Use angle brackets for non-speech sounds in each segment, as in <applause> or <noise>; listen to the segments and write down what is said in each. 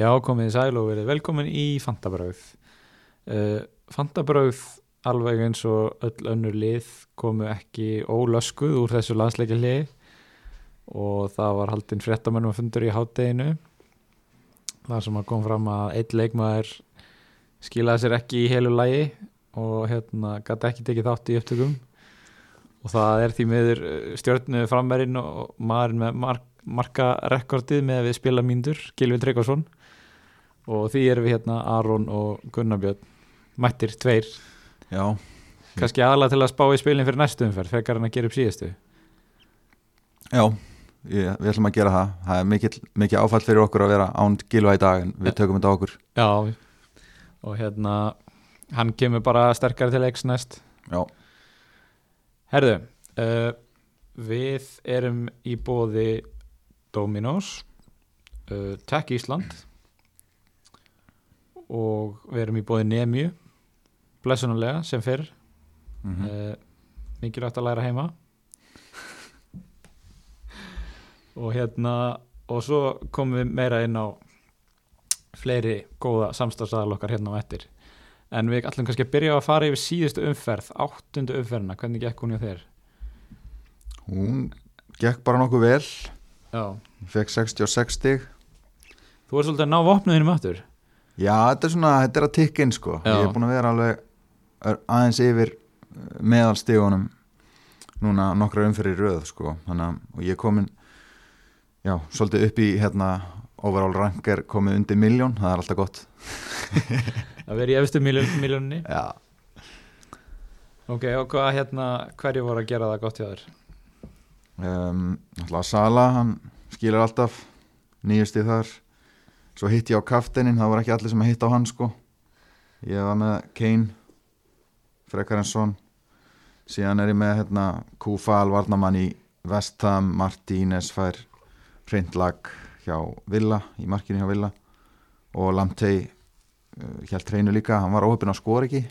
Já, komið í sæl og verið velkomin í Fantabröð uh, Fantabröð alveg eins og öll önnur lið komu ekki ólöskuð úr þessu landsleikja lið og það var haldinn fréttamennum fundur í hátteginu þar sem að kom fram að eitt leikmaður skilaði sér ekki í heilu lægi og hérna gæti ekki tekið þátt í upptökum. Og það er því meður stjórnu framverinn og maðurinn með mark, markarekordið með að við spila mínur, Gilvi Tryggvason og því erum við hérna Aron og Gunnarbjörn mættir tveir, Já, kannski aðalega til að spá í spilin fyrir næstu umferð, fekar hann að gera upp síðustu. Já ég, við ætlum að gera það. Það er mikil, mikil áfall fyrir okkur að vera án gilva í dag en við tökum þetta okkur. Já, og hérna hann kemur bara sterkari til leiks næst. Já, Herðu, uh, við erum í bóði Dominos, uh, Tech Ísland og við erum í bóði Nemju, blessunulega sem fyrr, mm -hmm. uh, mikilvægt að læra heima. Og hérna og svo komum við meira inn á fleiri góða samstafsæðal okkar hérna á ettir en við ætlum kannski að byrja að fara yfir síðustu umferð, áttundu umferðina. Hvernig gekk hún hjá þér? hún gekk bara nokkuð vel. Já, fekk 66 stig. Þú er svolítið að ná vopnuðinum aftur Já, þetta er svona, þetta er að tikka inn sko. Já. ég er búin að vera alveg aðeins yfir meðalstigunum núna nokkra umferðir í röð sko. Þannig að ég komin já, svolítið upp í hérna overall rank er komið undir miljón, það er alltaf gott. <laughs> Að vera í efstu miljóninni Já, Ok, og hvað hérna, hverju voru að gera það gott hjá þér? um, alltaf Sala hann skilur alltaf nýjusti þar svo hitt ég á kafteinin, það voru ekki allir sem að hitta á hann sko. Ég var með Kane frekar en son. Síðan er ég með hérna Kúfal Varnamann í Vestham Martínez fær hreindlag hjá Villa í markinu hjá Villa. Og Lamtey uh, hjælt hreinu líka, hann var óhefn á skor ekki.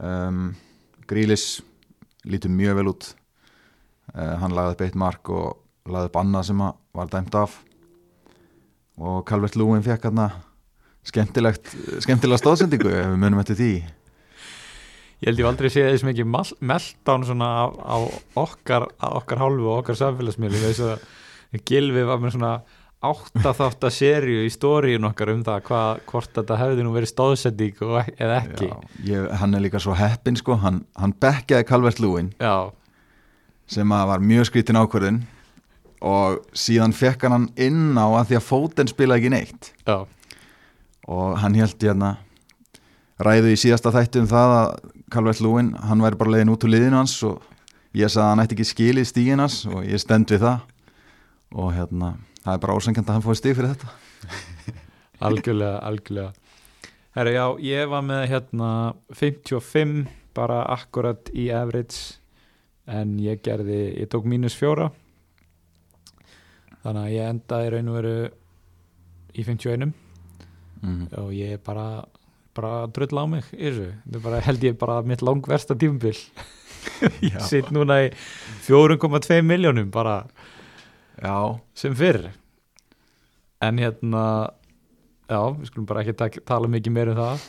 Um, Grílis lítur mjög vel út. Uh, hann lagði upp eitt mark og lagði upp annað sem var dæmt af og Calvert Lúin fekk hann skemmtilegt skemmtilega stóðsendingu ef við munum eftir því. Ég held ég aldrei séð þess mikið meltdown svona á, á okkar, okkar hálfu og okkar samfélagsmiðli. Þess að Gilvi var með svona áttaþátt að serju í stóriun okkar um það hvað, hvort þetta hefði nú verið stóðsending ek- eða ekki. Já, ég, hann er líka svo heppin sko. Hann, hann bekkaði Calvert Lúin Já, sem að var mjög skrítin ákvörðun og síðan fekk hann inn á að því að fóten spilaði ekki neitt. Já, og hann held hérna ræðu í síðasta þættu um það að Calvert Lúin, hann væri bara leiðin út úr liðinu hans og ég sagði að hann ætti ekki skilið stígin hans og ég stend við það. Og hérna, það er bara ásengjönd að hann fóði stíg fyrir þetta. <laughs> Algjörlega, algjörlega. Herra, já, ég var með hérna 55 bara akkurat í average en ég gerði, ég tók mínus fjóra þannig að ég endaði raun og veru í 51 mm. og ég er bara bara að drulla á mig í þessu. Bara, held ég bara mitt langversta <laughs> Já. sitt núna í 4,2 miljónum bara Já, sem fyrr. En hérna já, við skulum bara ekki tala mikið meir um það.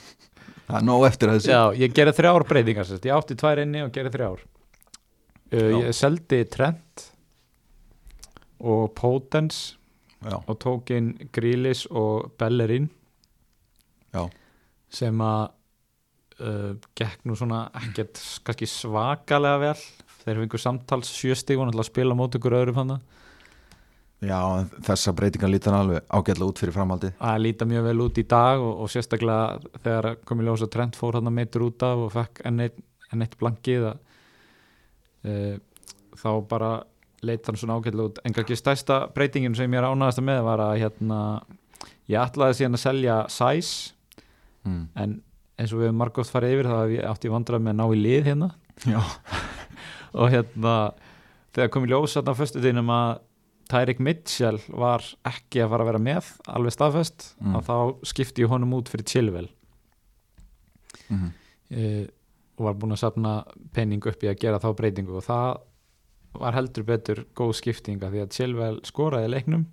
Það er nóg eftir þessu. Já, ég gerði þrjár breytingar sérst. ég átti tvær inni og gerði þrjár. Uh, ég seldi Trent og Potence Já, og tók inn Grílis og Bellerin já, sem að uh, gekk nú svona ekkert kannski svakalega vel. Þeir fengur samtals sjöstígun að spila mót ykkur öðrum hann já þessa breytingar lítar alveg ágætlega út fyrir framhaldið. Að líta mjög vel út í dag og, og sérstaklega þegar kom í ljós að Trent fór hann meitur út af og fekk enn eitt, enn eitt blankið að, uh, þá bara leit hann svona ágætlega út en kannski stærsta breytingin sem ég er ánægast með var að hérna ég ætlaði síðan að selja Size mm. en eins og við hefum margótt farið yfir þá hef ég átti vandrað með að ná í lið hérna <laughs> og hérna þegar kom í ljós þarna á föstu dynum að Tyrik Mitchell var ekki að fara að vera með alveg staðfest Mm. að þá skipti ég honum út fyrir Chilwell mm. uh, og var búin að safna penning upp í að gera þá breytingu og það var heldur betur góð skiptinga því að Chilwell skoraði leiknum.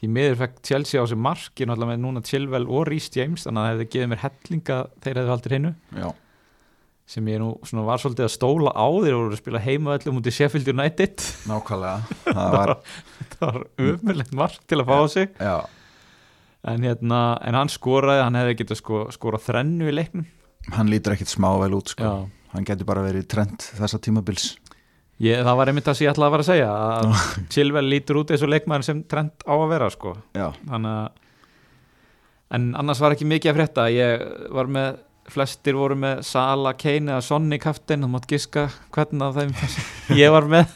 Því miður fekk Chelsea á sig marki náttúrulega með núna Chilwell og Rhys James þannig að það hefði gefið mér hellinga þeir hefði haldið hreinu. Já, sem ég nú svona var svolítið að stóla á þeir og spila heima öllum út í Sheffield United. Nákvæmlega. <laughs> Það var, var umverlegt mark til að fá á sig. Já, en, hérna, en hann skoraði, hann hefði getað sko, skorað þrennu í leiknum. Hann lítur ekkit smá vel út sko. Hann getur bara verið trend þessa tímabils ég, það var einmitt það sem ég ætlaði að fara að segja að Chilwell lítur út eins og leikmaður sem trend á að vera sko. Að en annars var ekki mikið að frétta. Ég var með, flestir voru með Sala, Kane eða Sonny kaftin þú mátt giska hvernig af þeim <laughs> ég var með.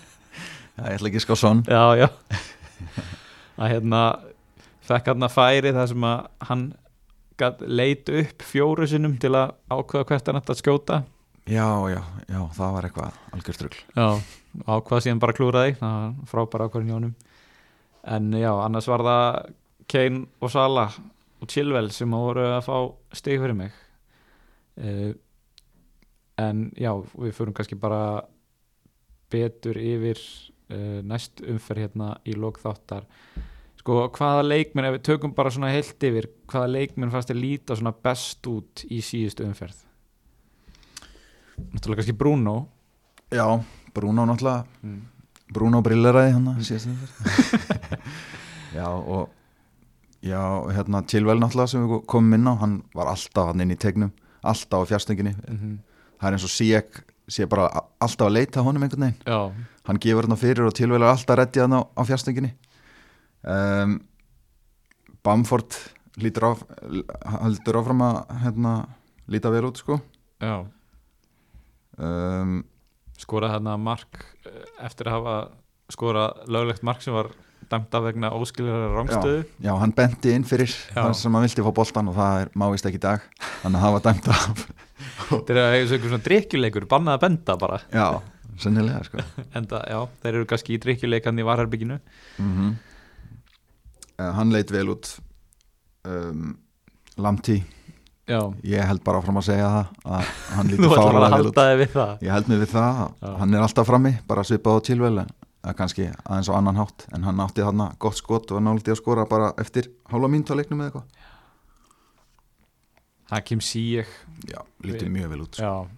Já ég ætla að ská sonn já, já. Að hérna fekk hann að færi þar sem að hann leit upp fjóru sinnum til að ákveða hvert hann ætti að skjóta já, já, já, það var eitthvað algjörstrugl já, ákveða síðan bara klúraði það var frábæra ákveðin hjónum en já, annars var það Kane og Sala og Chilwell sem voru að fá stig fyrir mig. Uh, en já, við förum kannski bara betur yfir uh, næst umferð hérna í lók þáttar. Sko, hvaða leikminn, ef við tökum bara svona heilt yfir, hvaða leikminn fannst þér líta svona best út í síðustu umferð náttúrulega kannski Bruno. Já, Bruno náttúrulega. Mm. Bruno brilleraði hann <laughs> já og já, hérna Chilwell náttúrulega sem við komum inn á hann var alltaf hann inn í tegnum alltaf á fjárstönginni Mm það er eins og Sijek sé bara alltaf að leita að honum einhvern veginn. Já, hann gefur hann fyrir og Chilwell er alltaf reddið hann á, á fjárstönginni um, Bamford lítur á heldur áfram að hérna, líta vel út sko. Já um, skoraði þarna mark eh, eftir að hafa skorað löglegt mark sem var dæmt af vegna óskiljara rángstöðu já, hann benti inn fyrir Já. það sem hann vildi fá boltan og það er mávist ekki í dag. Þannig að það var dæmt af. Er eins og einhver svona drikkjuleikur bannað að benda bara. Já, sennilega sko. <laughs> Enda, já, þeir eru kannski í drikkjuleikan í varherbygginu mm hann leit vel út um, Lamti já, ég held bara áfram að segja það að hann <laughs> að fáralega ég held mig við það, Já. hann er alltaf frammi bara svipað á tilvel eða kannski aðeins á annan hátt en hann átti þarna gott skot og náldi að skora bara eftir hálfa mínútu á leiknum eða eitthvað. Hakim Ziyech. Já, lítur Við- mjög vel út sko.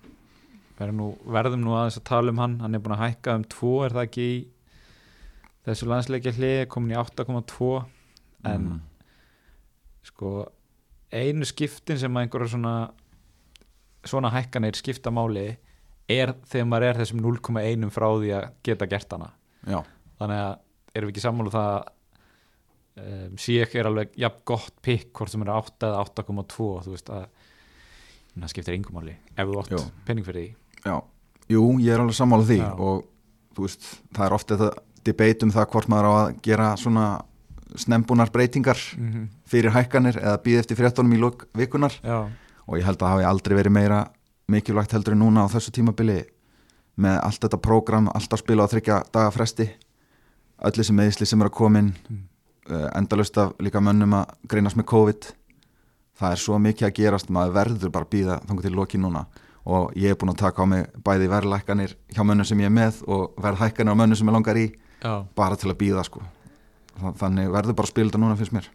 nú, verðum nú aðeins að tala um hann. Hann er búin að hækka um 2 er það ekki í þessu landsleikja hlið komin í 8,2 en Mhm. sko einu skiptin sem að einhverja svona svona hækkanir skipta máli er þegar maður er þessum 0,1 frá því að geta gert hana. Já, þannig að erum við ekki sammála um það að um, Sijek er alveg jafn gott pikk hvort sem er 8 eða 8,2 þú veist að það skiptir yngum máli ef þú átt penning fyrir því. Já, jú, ég er alveg sammála því Já. og þú veist, það er ofta þetta debate um það hvort maður á að gera svona snembúnar breytingar mm -hmm. fyrir hækkanir eða býð eftir fréttunum í lok vikunar já, og ég held að hafi aldrei verið meira mikilvægt heldur en núna á þessu tímabili með allt þetta prógram alltaf spila á þryggja daga fresti öll þessi meðisli sem eru að komin Mm. uh, endalust af líka mönnum að greinast með COVID. Það er svo mikið að gerast maður verður bara býða þannig til loki núna. Og ég er búin að taka á mig bæði verðlækkanir hjá mönnum sem ég er með og verðhækkanir á mönnum sem ég langar í já, bara til að býða sko þannig verður bara að spila þetta núna fyrst mér.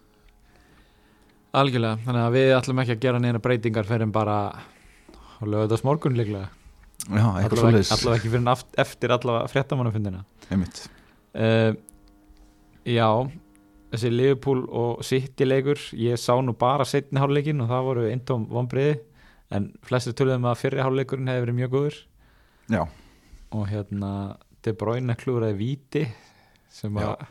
Algjörlega þannig að við ætlum ekki að gera neina breytingar fyrir bara á lögðast morgun líklega. Já, eitthvað allavega, svoleiðis. allavega ekki fyrir aft, eftir allavega fréttamannafundina. Einmitt. Uh, já þessi Liverpool og City leikur ég sá nú bara setni hálfleikin og það voru eintóm vonbriði en flestir töluðum að fyrri hálfleikurinn hefði verið mjög góður. Já, og hérna De Bruyne klúraði víti sem að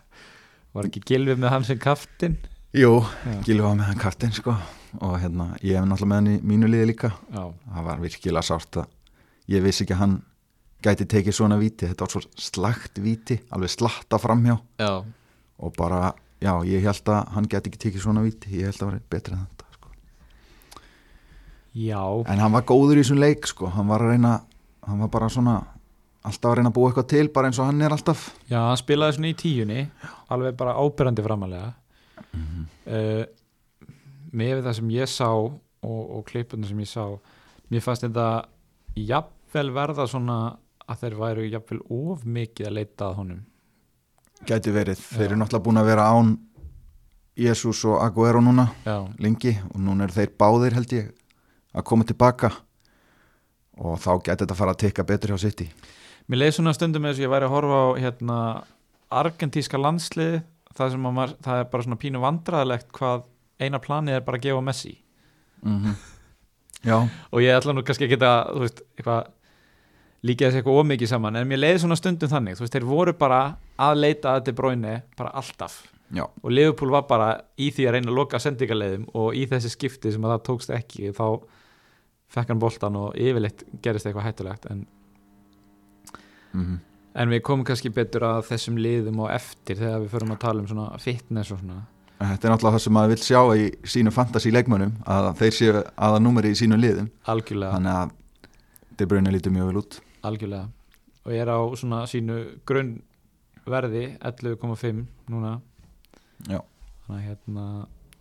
var ekki gilfið með hann sem kaftin jú, já, Gilvi var með hann kartinn sko. Og hérna, ég hef náttúrulega með hann í mínu liði líka. Já, það var virkilega sárt að ég vissi ekki að hann gæti tekið svona víti. Þetta var svo slagt víti, alveg slatta framhjá. Já. og bara, já, ég held að hann gæti ekki tekið svona víti, ég held að það var betra en þetta sko. já. en hann var góður í þessum leik sko, hann var að reyna hann var bara svona, alltaf að reyna að búa eitthvað til bara eins og hann er alltaf. Já, hann spilaði svona í tíunni alveg bara ábyrrandi framalega Mhm. uh, með það sem ég sá og, og klipunum sem ég sá mér fannst þetta jafnvel verða svona að þeir væru jafnvel of mikið að leita að honum. Gæti verið, þeir Já. eru náttúrulega búin að vera án Jesus og Aguero núna já, lengi og núna eru þeir báðir held ég að koma tilbaka. Og þá geti þetta fara að tekka betur hjá City mér leið svona stundum eins og ég væri að horfa á hérna argentíska landslið það maður, það er bara svona pínu vandræðilegt hvað eina planið er bara að gefa Messi. Mm <laughs> Já, og ég ætla nú kannski að þú veist, eitthvað líka þessi eitthvað ómikið saman en mér leiði svona stundum þannig. Veist, þeir voru bara að leita að þetta bróinu bara alltaf. Já, og Liverpool var bara í því að reyna að loka sendingarleiðum og í þessi skipti sem að það tókst ekki þá fekk hann boltan og yfirleitt gerist eitthvað hættulegt en, mm en við komum kannski betur að þessum liðum og eftir þegar við förum að tala um svona fitness og svona. Þetta er náttúrulega það sem maður vil sjá í sínu fantasy leikmönnum að þeir séu aða númeri í sínu liðum. Algjörlega, þannig að De Bruyne lítur mjög vel út. Algjörlega. Og ég er á svona sínu grunnverði 11,5 núna. Já. þannig að hérna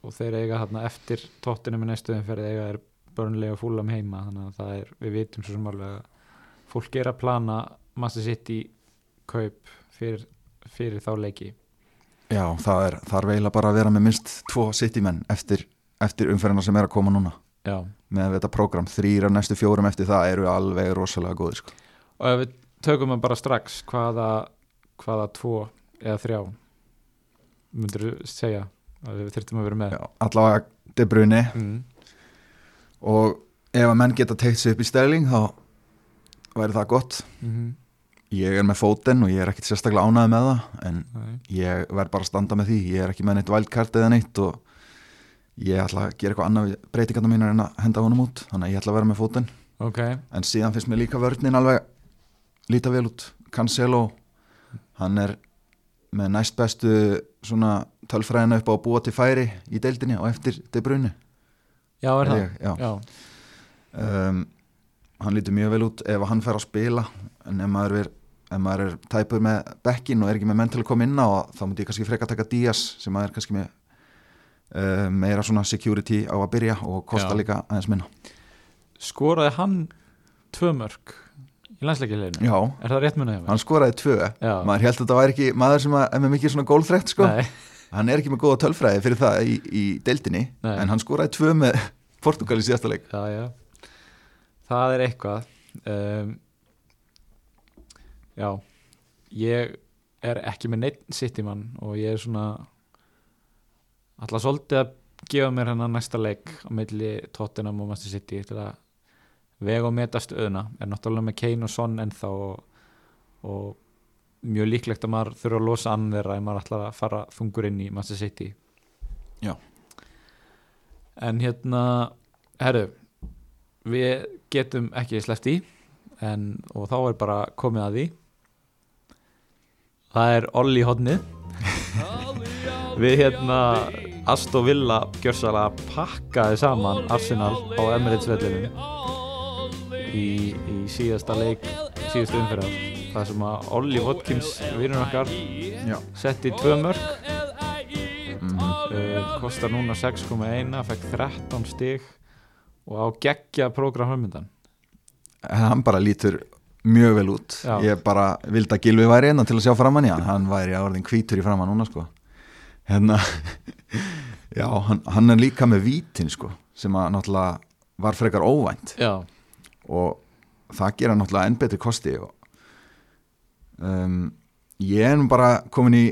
og þeir eiga hérna eftir tóttinu með næstu umferð eiga er börnlega fúlam heima þannig að það er, við vitum svo sem alveg að fólk er að plana Master City kaup fyrir, fyrir þá leiki. Já, það er, það er veila bara að vera með minnst tvo City menn eftir, eftir umferðina sem er að koma núna. Já, með þetta prógram, þrýra næstu fjórum eftir það eru alveg rosalega góðir sko. og ef við tökum það bara strax hvaða, hvaða tvo eða þrjá myndir þú segja að við þurftum að vera með? Já, allavega De Bruyne. Mm. og ef að menn geta teikt sig upp í stæling þá væri það gott. Mm ég er með fótinn og ég er ekkit sérstaklega ánæði með það en -hmm. ég verð bara að standa með því. Ég er ekki með neitt wildcard eða neitt og ég ætla að gera eitthvað annað breytingarna mínar en að henda honum út. Þannig að ég ætla að vera með fótinn. Ok, en síðan finnst mér líka vörninn alveg líta vel út. Cancelo hann er með næst bestu svona tölfræðina upp á að búa til færi í deildinni og eftir De Bruyne. Já er það? ég, já. já, Um, hann lítur mjög vel út ef hann fær að spila. En ef maður er, ef maður er tæpur með bekkin og er ekki með menn til að koma inn á þá myndi ég kannski freka að taka Díaz sem maður er kannski með uh, meira svona security á að byrja og kosta Já. líka aðeins minna skoraði hann tvö mörg í landsleikjarleginu Já, er það rétt munið hjá mér? hann skoraði tvö Já. maður held að þetta væri ekki maður sem er með mikið svona gólþrekt sko. Nei, hann er ekki með góða tölfræði fyrir það í, í deildinni Nei. en hann skoraði tvö með Portugal í síðasta leik já, já það er eitthvað um, já. Ég er ekki með neitt sittimann og ég er svona alltaf svolítið að gefa mér hennar næsta leik á milli Tottenham og Master City til að vega og meta stöðuna er náttúrulega með Kane og Son ennþá og, og mjög líklegt að maður þurfa að losa ann þeirra ef maður ætlar að fara þungur inn í Master City. Já. en hérna herru við getum ekki sleppt í en, og þá er bara komið að því það er Olli hodnið við hérna Aston Villa gjörsalega pakkaði saman Arsenal á Emirates vellinum í, í síðasta leik síðasta umferðar það sem að Olli Watkins vinnur okkar setti tvö mörg mm uh, kostar núna 6,1 fekk 13 stig og á geggja prógram höfmyndan hann bara lítur mjög vel út. Já. ég bara vildi að Gilvi væri einna til að sjá framann í hann. Hann væri að orðin hvítur í framann núna sko. Hérna <laughs> já, hann, hann er líka með vítin sko sem að náttúrulega var frekar óvænt. Já, og það gera náttúrulega enn betri kosti og um, ég er nú bara komin í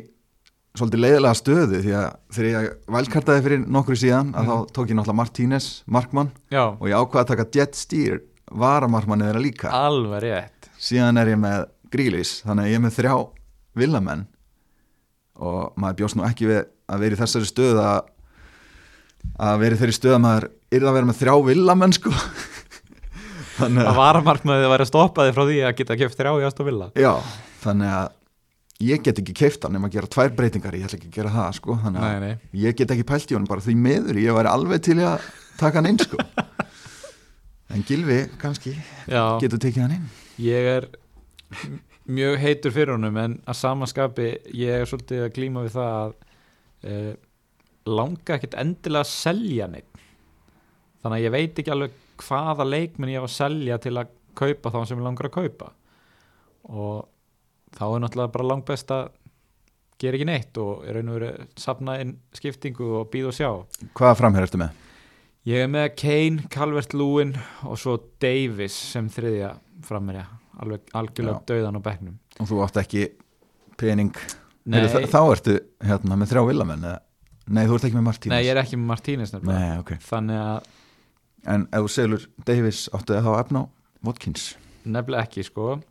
svolítið leiðilega stöðu því að þegar ég vælkartaði fyrir nokkru síðan að Mhm. þá tók ég náttúrulega Martínez Markmann já, og ég ákvaði að taka Jet Steer varamarkmann eða líka. Alveg rétt síðan er ég með Grílis þannig að ég er með þrjá villamenn. Og maður bjóst nú ekki við að vera í þessari stöð að að vera í þeirri stöð að maður er að vera með þrjá villamenn sko. <laughs> Þannig að að varamarkmaðið væri að stoppa þig frá því að geta keft þrjá í Aston Villa. Já, þannig að ég get ekki keift hann nema að gera tvær breytingar. Ég ætla ekki að gera það sko. Þannig að nei, nei. ég get ekki pælt í honum bara því meður ég væri alveg til að taka hann inn sko. <laughs> En Gilvi kannski Já, getur tekið hann inn ég er mjög heitur fyrir honum en að samaskapi ég er svolítið að glíma við það að uh, langa ekkert endilega að selja neitt þannig að ég veit ekki alveg hvaða leikmenn ég á að selja til að kaupa þá sem ég langar að kaupa. Og þá er náttúrulega bara langt best að gera ekki neitt og er raun og verið safna inn skiptingu og býð og sjá. Hvaða framherr ertu með? Ég er með Kane, Calvert Lúin og svo Davis sem þriðja frammerja, alveg algjörlega döðan á bekknum. Og þú átt ekki pening? Nei, þa- Þá ertu hérna með þrjá villamenn? Nei, þú ert ekki með Martínez. Nei, ég er ekki með Martínez Nei, ok. Þannig að En ef þú selur Davis áttu þá efna á Watkins? Nefnilega ekki sko.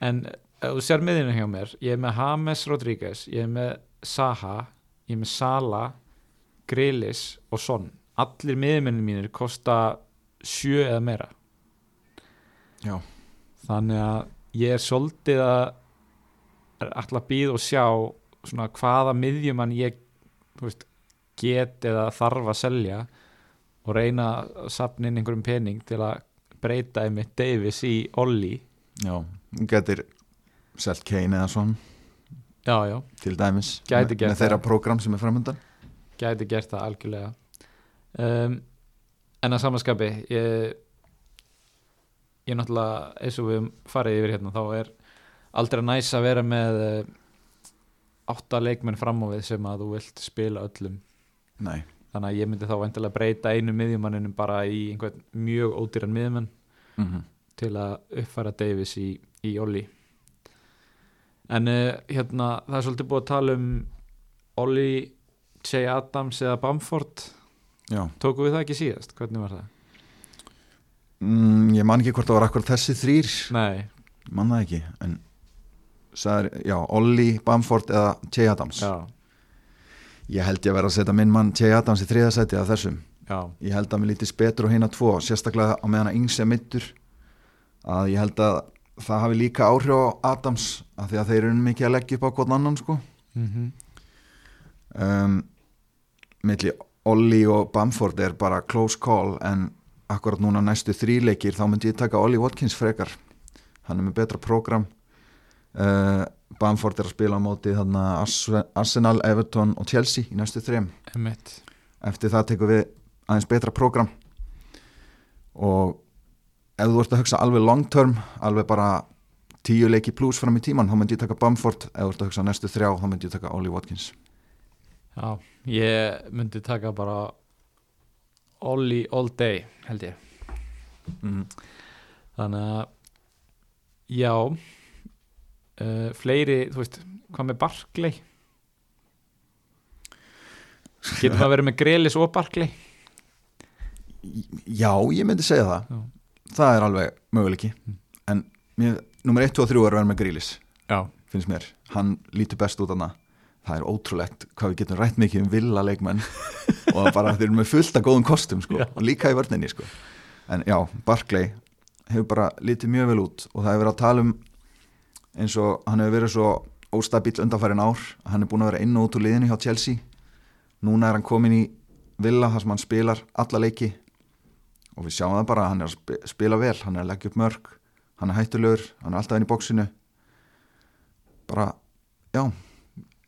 En ef þú sér miðinu hjá mér ég er með James Rodríguez ég er með Saha, ég er með Sala Grealish og Son. Allir miðmennir mínir kosta sjö eða meira. Já. Þannig að ég er svolítið að ætla að býða og sjá svona hvaða miðjumann ég veist, get eða þarf að selja og reyna að sapna inn einhverjum pening til að breyta einmitt Davis í Olli. Já, getur selt Kane eða svon já, já, til dæmis Gæti gert með þeirra það. prógram sem er framöndan gæti gert það algjörlega. Um, en að samanskapi ég ég náttúrulega eins og við farið yfir hérna þá er aldrei næs að vera með uh, átta leikmenn fram á við sem að þú vilt spila öllum. Nei, þannig að ég myndi þá vantilega breyta einu miðjumanninum bara í einhvern mjög ódýran miðjumann mm til að uppfæra Davis í, í Olli en uh, hérna það er svolítið búið að tala um Olli, Jay Adams eða Bamford. Já. Tóku við það ekki síðast, hvernig var það? Mm, Ég man ekki hvort það var akkur þessi þrýr Nei, Man það ekki En sagður, já, Olli, Bamford eða Jay Adams. Já, Ég held ég að vera að setja minn mann Jay Adams í þriðasæti af þessum. Já, Ég held að mér lítist betur á hérna tvo Sérstaklega á meðan að yngs er middur Að ég held að það hafi líka áhrif á Adams af Því að þeir eru mikið að leggja upp á hvort annan sko. Mm um, milli Olli og Bamford er bara close call en akkurat núna næstu þríleikir þá myndi ég taka Olli Watkins frekar. Hann er með betra program uh, Bamford er að spila á móti Arsenal, Everton og Chelsea í næstu þrem. Emitt eftir það tekum við aðeins betra program og ef þú ert að hugsa alveg long term alveg bara tíu leiki pluss fram í tíman þá myndi ég taka Bamford. Ef þú ert að hugsa næstu þrjá þá myndi ég taka Olli Watkins. Já, ég myndi taka bara Olli all day held ég. Mm. þannig að já uh, fleiri, þú veist hvað með Barkley? Getur maður verið með Grelis og Barkley? Já, ég myndi segja það. Já. Það er alveg möguleiki. Mm. En mér, nummer 1, 2 og 3 er að vera með Grílis já, finnst mér, hann lítur best út hana Það er ótrúlegt hvað við getum rætt mikið um villa leikmenn og bara þeir eru með fullt af góðum kostum sko, og líka í vörninni sko. En já, Barclay hefur bara lítið mjög vel út og það hefur verið að tala um eins og hann hefur verið svo óstabíl undanfærin ár hann er búin að vera inn og út úr liðinu hjá Chelsea. Núna er hann komin í villa þar sem hann spilar alla leiki og við sjáum það bara, hann er að sp- spila vel hann er að leggja upp mörg, hann er hættulegur hann er alltaf inn í bóksinu bara, já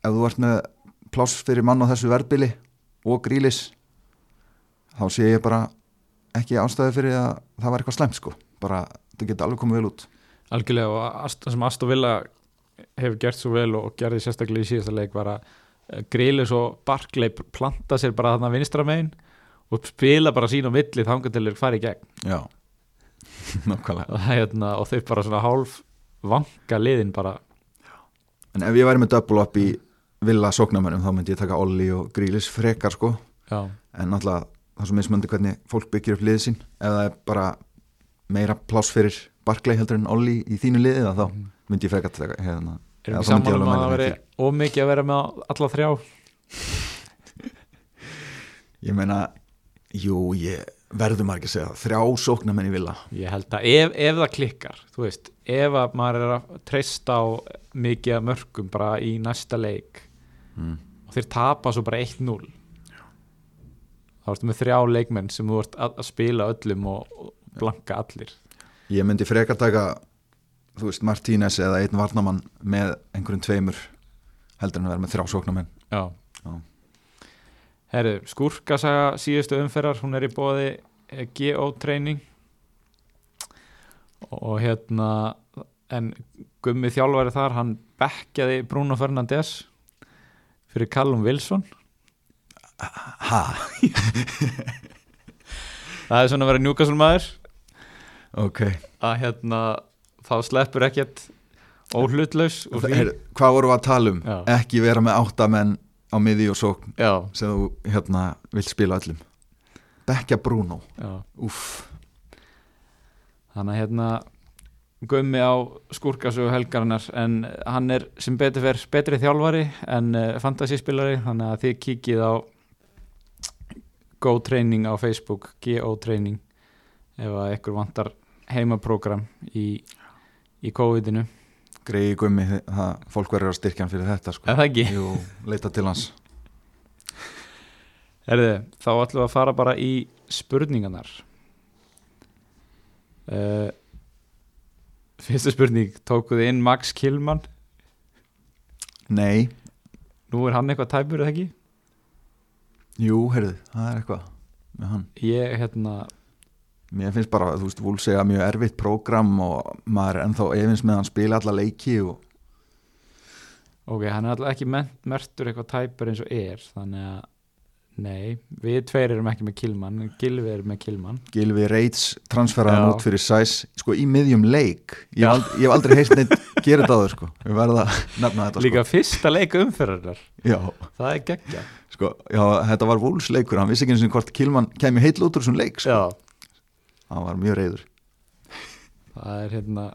ef þú ert með pláss fyrir mann á þessu verðbili og grílis þá sé ég bara ekki ástæði fyrir að það var eitthvað slemt sko. Bara, það geti alveg komið vel út. Algjörlega og það sem Aston Villa hefur gert svo vel og gerði sérstaklega í síðasta leik var að eh, Grealish og Barkley planta sér bara þarna vinstra megin og spila bara sín á milli þeir fara í gegn. Já, <laughs> nákvæmlega. Og, það, hérna, og þeir bara svona hálf vanka liðin bara. En ef ég væri með double up í villa sóknarmönnum þá myndi ég taka Olli og grílis frekar sko. Já, en náttúrulega það er svo mismöndi hvernig fólk byggir upp liðið sín. Ef það er bara meira pláss fyrir Barclay heldur en Olli í þínu liðið þá Mhm. myndi ég frekar taka hérna, erum við saman um að það veri ómikið að vera með alla þrjá? <laughs> Ég meina, jú, ég verður maður ekki að segja þrjá sóknarmenn í villa. Ég held að ef, ef það klikkar þú veist, ef að maður er að treysta á mikið mörgum bara í næsta leik mm. og þeir tapa svo bara 1-0 þá ertu með þrjá leikmenn sem þú ert að, spila öllum og, blanka allir. Ég myndi frekar taka þú veist, Martínez eða einn varnamann með einhverjum tveimur heldur en að vera með þrjá sóknarmenn. Já, Já. herru, skúrkasaga síðustu umferðar, hún er í bóði GO training. Og hérna en Gummi þjálfari þar, hann bekkjaði Bruno Fernandes fyrir Callum Wilson? Ha, það er svona að vera Newcastle maður. Ok. Að hérna þá sleppur ekkert óhlutlaus Her, hvað vorum við að tala um? Já. ekki vera með áttamenn á miði og sókn já, sem þú hérna vilt spila öllum. Bekkja Bruno. Þannig að hérna gummi á skúrkasögu helgarinnar en hann er sem betur fer betri þjálfari en uh, fantasyspilari þannig að þið kíkið á Go Training á Facebook GO Training ef að ykkur vantar heimaprógram í, í COVID-inu. Greiði gummi það, fólk verður að styrkja hann fyrir þetta sko. eða ekki? Jú, leita til hans. <laughs> Herði, þá ætlum við að fara bara í spurningarnar. Uh, Fyrsta spurning Tókuð þið inn Max Kilman Nei, Nú er hann eitthvað tæpur eða ekki? Jú, heyrðu, það er eitthvað með hann. Ég, hérna, Mér finnst bara, þú veist, Vúl segja mjög erfitt prógram og maður er ennþá efins með hann spila alla leiki og ok, hann er alltaf ekki mertur eitthvað tæpur eins og er Þannig að, nei Við tveir erum ekki með Kilman Gilvi er með Kilman. Gilvi hann Já. út fyrir sæs sko í miðjum leik. Ég aldrei, ég hef aldrei heyrt neitt gera þetta áður sko, við verðum að <laughs> nefna þetta Líka fyrsta leik umferðar sko Það er geggja sko, já, þetta var Vúls leikur. Hann vissi ekki eins og hvort Kilman kemi heill út úr þessum leik sko. Já, hann var mjög reyður það er hérna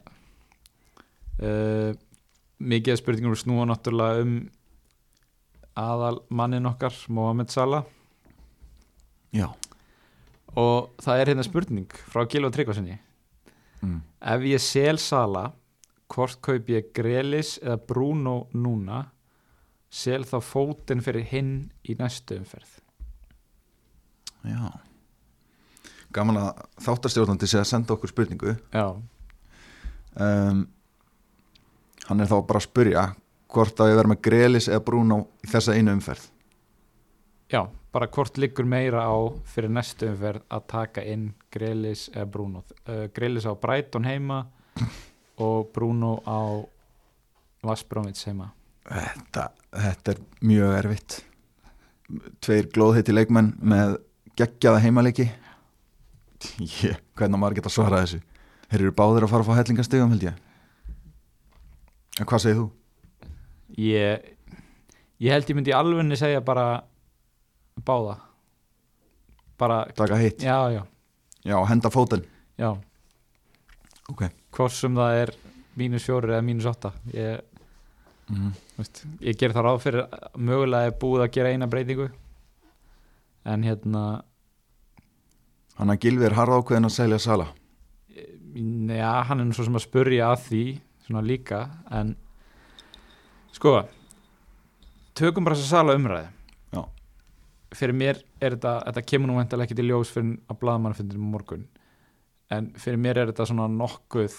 uh, mikið spurningum snúa náttúrulega um aðal mannin okkar Mohamed Salah. Já, og það er hérna spurning frá Gilva Tryggvarsinni mm. ef ég sel Salah hvort kaup ég Grelis eða Bruno núna? Sel þá fótinn fyrir hinn í næstu umferð. Já. Gaman að þáttastjórnandi sé að senda okkur spurningu. Já, um, hann er þá bara að spurja hvort að ég verð með Grelis eða Bruno í þessa einu umferð? Já, bara hvort liggur meira á fyrir næstu umferð að taka inn Grelis eða Bruno? Uh, Grelis á Brighton heima <laughs> og Bruno á Vassbrómits heima. Þetta, þetta er mjög erfitt. Tveir glóðheiti leikmenn með geggjaða heimaleiki. <laughs> Ég, Hvernig maður geta svarað þessu? Þeir eru báðir að fara að fá hellingastegum held ég. En hvað segir þú? Ég, ég held ég myndi alvegni segja bara báða. Bara, Taka hitt, já, já, já, henda fótinn? Já. Ok. Hvort sem það er mínus fjórir eða mínus åtta ég, mm. veist, ég ger það ráð fyrir mögulega er búið að gera eina breytingu. En hérna Þannig að Gilvi er harða ákveðin að selja Sala? Já, hann er svo sem að spurja að því svona líka en sko tökum bara þess að sala umræði Já. fyrir mér er þetta þetta kemur nú vendalega ekki til ljós fyrir að blaðmannfundinu morgun en fyrir mér er þetta svona nokkuð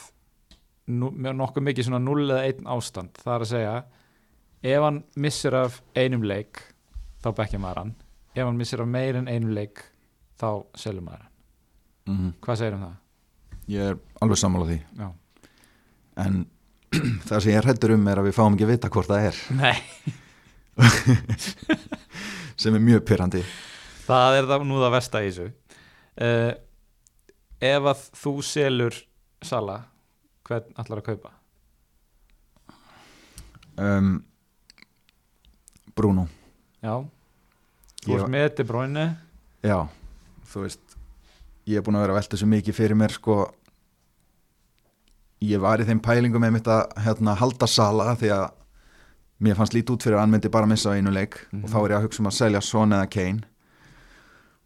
nú, nokkuð mikið svona 0 eða 1 ástand það er að segja ef hann missir af einum leik þá bekkja maður hann ef hann missir af meir en einum leik þá selur maður hann mm. hvað segir um það? Ég er alveg sammála því Já. En <clears throat> það sem ég hrættur um er að við fáum ekki að vita hvort það er. Nei. <laughs> Sem er mjög pyrrandi Það er það, nú það versta í þessu. Uh, Ef að þú selur Sala hvern allar að kaupa? um, Bruno. Já. Þú var- með þetta bróinu Já, þú veist ég er búin að vera að velta þessu mikið fyrir mér sko ég var í þeim pælingum með mitt að hérna, halda Sala því að mér fannst lítið út fyrir að hann myndi bara missa á einu leik Mhm. og þá er ég að hugsa um að selja Son eða Kane.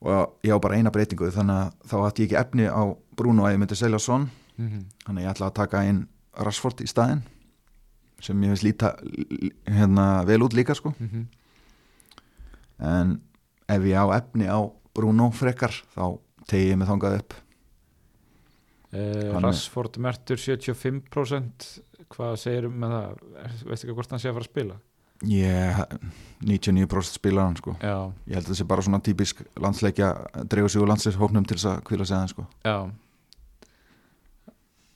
Og ég á bara eina breytingu þannig að þá ætti ég ekki efni á Bruno að ég myndi selja Son. Mm -hmm. þannig að ég ætla að taka inn Rashford í staðinn sem ég finnst líta hérna, vel út líka sko. Mm en ef ég á efni á Bruno frekar þá tegi ég mig þangað upp uh, Hann Rassford mertur 75% Hvað segir um með það? Veistu ekki hvort hann sé að fara að spila? ég 99% spilar hann sko ég held að það sé bara svona típisk landsleikja dreigur sig úr landsleikshóknum til þess að kvila sig aðeins sko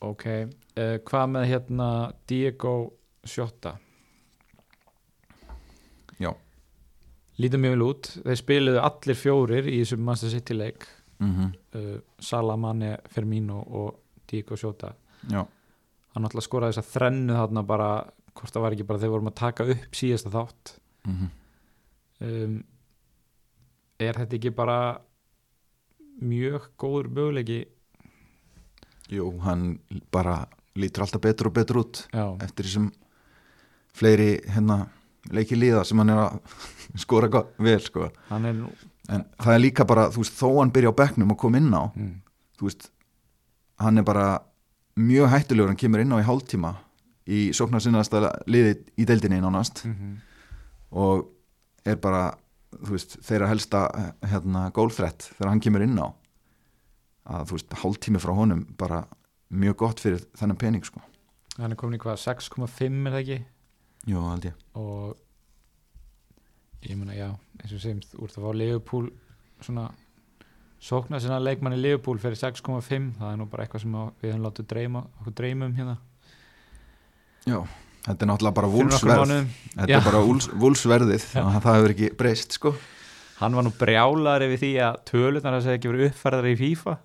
Ok uh, Hvað með hérna Diego Sjóta? Já. lítum mjög vel út þeir spiluðu allir fjórir í þessum Manchester City leik mm uh, Salah, Mane, Firmino og Diego Jota. Já, hann alltaf skoraði þess að þrennu þarna bara, hvort það var ekki bara þegar vorum að taka upp síðasta þátt. Mm um, er þetta ekki bara mjög góður möguleiki? Jú, hann bara lítur alltaf betur og betur út já, eftir þessum fleiri hérna leiki líða sem hann er að <laughs> skora vel sko. Hann er en það er líka bara, þú veist, þó hann byrja á bekknum og kom inn á, mm, þú veist hann er bara mjög hættulegur hann kemur inn á í hálftíma í sóknarsinnaðasta liði í deildinni nánast. Mm og er bara, þú veist, þeirra helsta hérna gólþrett þegar hann kemur inn á. Að þú veist, hálftími frá honum bara mjög gott fyrir þennan pening sko. Hann er komin í hvað 6,5 er það ekki? Jú, held ég. Og ég meina já eins og segjum, úr það fá Leopold svona sóknar sinna leikmanni Leopold fyrir 6,5 það er nú bara eitthvað sem að við höfum látið dreyma okkur dreyma um hérna Já, þetta er náttúrulega bara vúlsverð. Þetta Já. er bara vúls, vúlsverðið það hefur ekki breyst sko hann var nú brjálar yfir því að tölunar að segja ekki verið uppfærðar í FIFA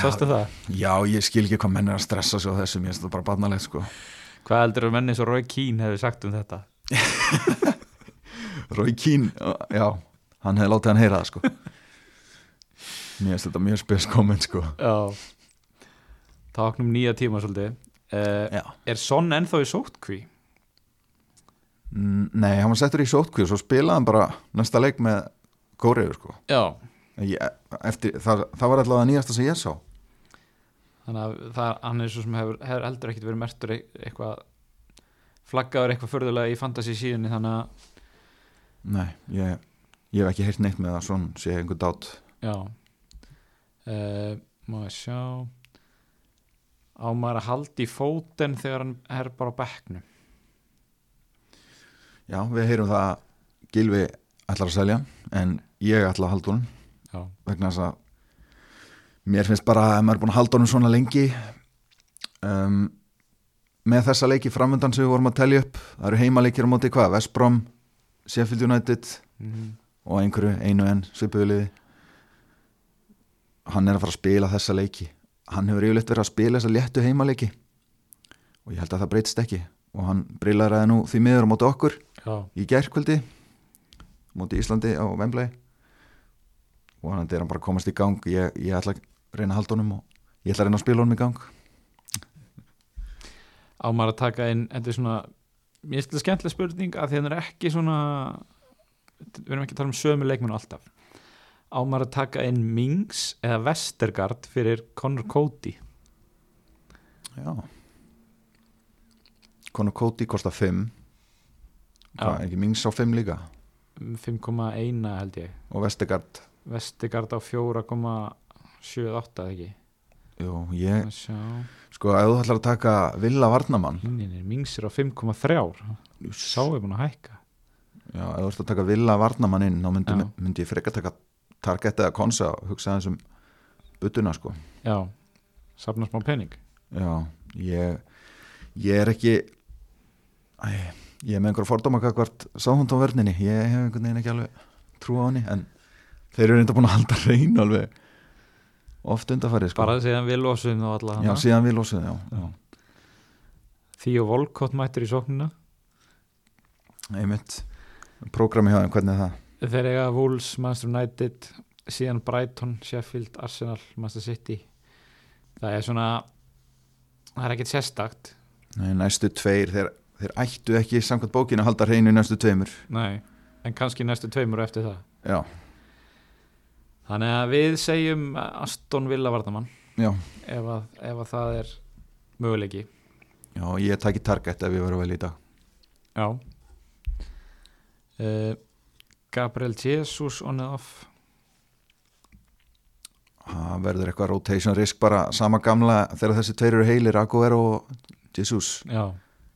sástu það? já, ég skil ekki hvað menn er að stressa sig á þessu mér finnst það bara barnalegt sko hvað heldur að menni svo Roy Keane hefur sagt um þetta? <laughs> Rói Kín, já, hann hefði látið hann heyra það sko. <laughs> Mér finnst þetta mjög spes komment sko. Já. Táknum nýja tíma svolítið. Uh, er Son ennþá í sótkví? Mm, Nei, hann var settur í sótkvíð og svo spilaði hann bara næsta leik með Kóriður sko. Já. Ég, eftir, það, það var allavega nýjasta sem ég sá. Þannig að það, hann er svo sem hefur, hefur heldur ekkit verið mertur eit- eitthvað flaggaður eitthvað förðulega í fantasy síðunni þannig að Nei, ég, ég hef ekki heyrt neitt með að svona sé einhver dát. Já. Uh, má ég sjá. Á maður að halda í fóten þegar hann er bara á bekknum? Já, við heyrum það að Gilvi ætlar að selja en ég ætla að halda honum. Já, vegna þess að mér finnst bara að maður er búin að halda honum svona lengi. Um, með þessa leiki framöndan sem við vorum að telja upp það eru heimaleikir á móti hvað, Vestbrom Sheffield United mm og einhverju einu enn svipuðuliði hann er að fara að spila þessa leiki. Hann hefur yfirleitt verið að spila þessa léttu heimaleiki. Og ég held að það breytist ekki. Og hann breylaði nú því miður á móti okkur já, í gærkvöldi móti Íslandi á Wembley. Og hann er hann bara að komast í gang. Ég, ég ætla að reyna að halda honum og ég ætla að reyna að spila honum í gang. Á maður að taka inn þetta er svona, mér finnst þetta skemmtileg spurning að því hann er ekki svona við erum ekki að tala um sömu leikmennu alltaf. Á maður að taka inn Mings eða Vestergaard fyrir Conor Cody? Já. Conor Cody kostar 5 Já. hvað, ekki Mings á 5 líka? 5,1 held ég. Og Vestegard Vestergaard á 4,78 eða ekki Jú, ég, sko, ef þú ætlar að taka Villa Varnamann hinnin er Mings er á 5,3 sá er búin að hækka. Já, ef þú ætlar að taka Villa Varnamann inn þá myndi, myndi ég freka taka Target eða Konsa og hugsa aðeins um buttuna sko. Já, safna smá pening. Já, ég ég er ekki æ, ég er með einhverja fordóma hvert sáhund á verninni, ég hef einhvern veginn ekki alveg trú á henni, en þeir eru reynda búin að halda reynu alveg oft undarfærið sko. bara síðan við losum þá alla Já, hana síðan við já, já. Því og Volkott mættur í sóknina. Einmitt. Prógrami hjá þeim, hvernig er það? þeir eiga Wolves, Manchester United síðan Brighton, Sheffield, Arsenal Manchester City. Það er svona það er ekkert sérstakt. Nei, næstu tveir, þeir, þeir ættu ekki samkvæmt bókinu að halda reynu í næstu tveimur. Nei, en kannski næstu tveimur eftir það. Já, þannig að við segjum Aston Villa Vardamann já, ef að, ef að það er möguleiki. Já, ég tæki target ef ég verið vel í dag. Já. Uh, Gabriel Jesus on and off. Það verður eitthvað rotation risk bara sama gamla þegar þessi tveir eru heilir Aguero og Jesus? Já,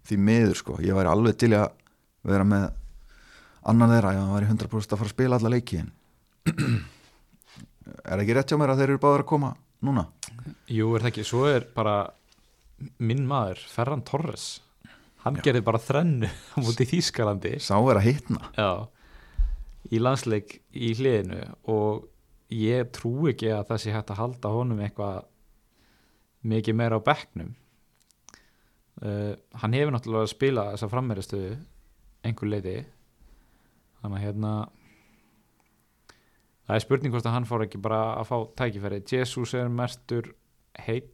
því miður sko, ég væri alveg til í að vera með annan þeirra, það væri 100% að fara að spila alla leiki en <clears throat> er ekki rétt hjá mér að þeir eru báður að koma núna? jú er það ekki? Svo er bara minn maður, Ferran Torres. Hann Já. gerði bara þrennu á múti Þýskalandi. Sá er að hitna. Já í landsleik í hliðinu. Og ég trú ekki að það sé hægt að halda honum eitthvað mikið meira á bekknum. Uh, hann hefur náttúrulega að spila þessa frammeiristuðu einhver leiti. Þannig að hérna það er spurning hvort að hann fór ekki bara að fá tækifæri. Jesus er mertur heill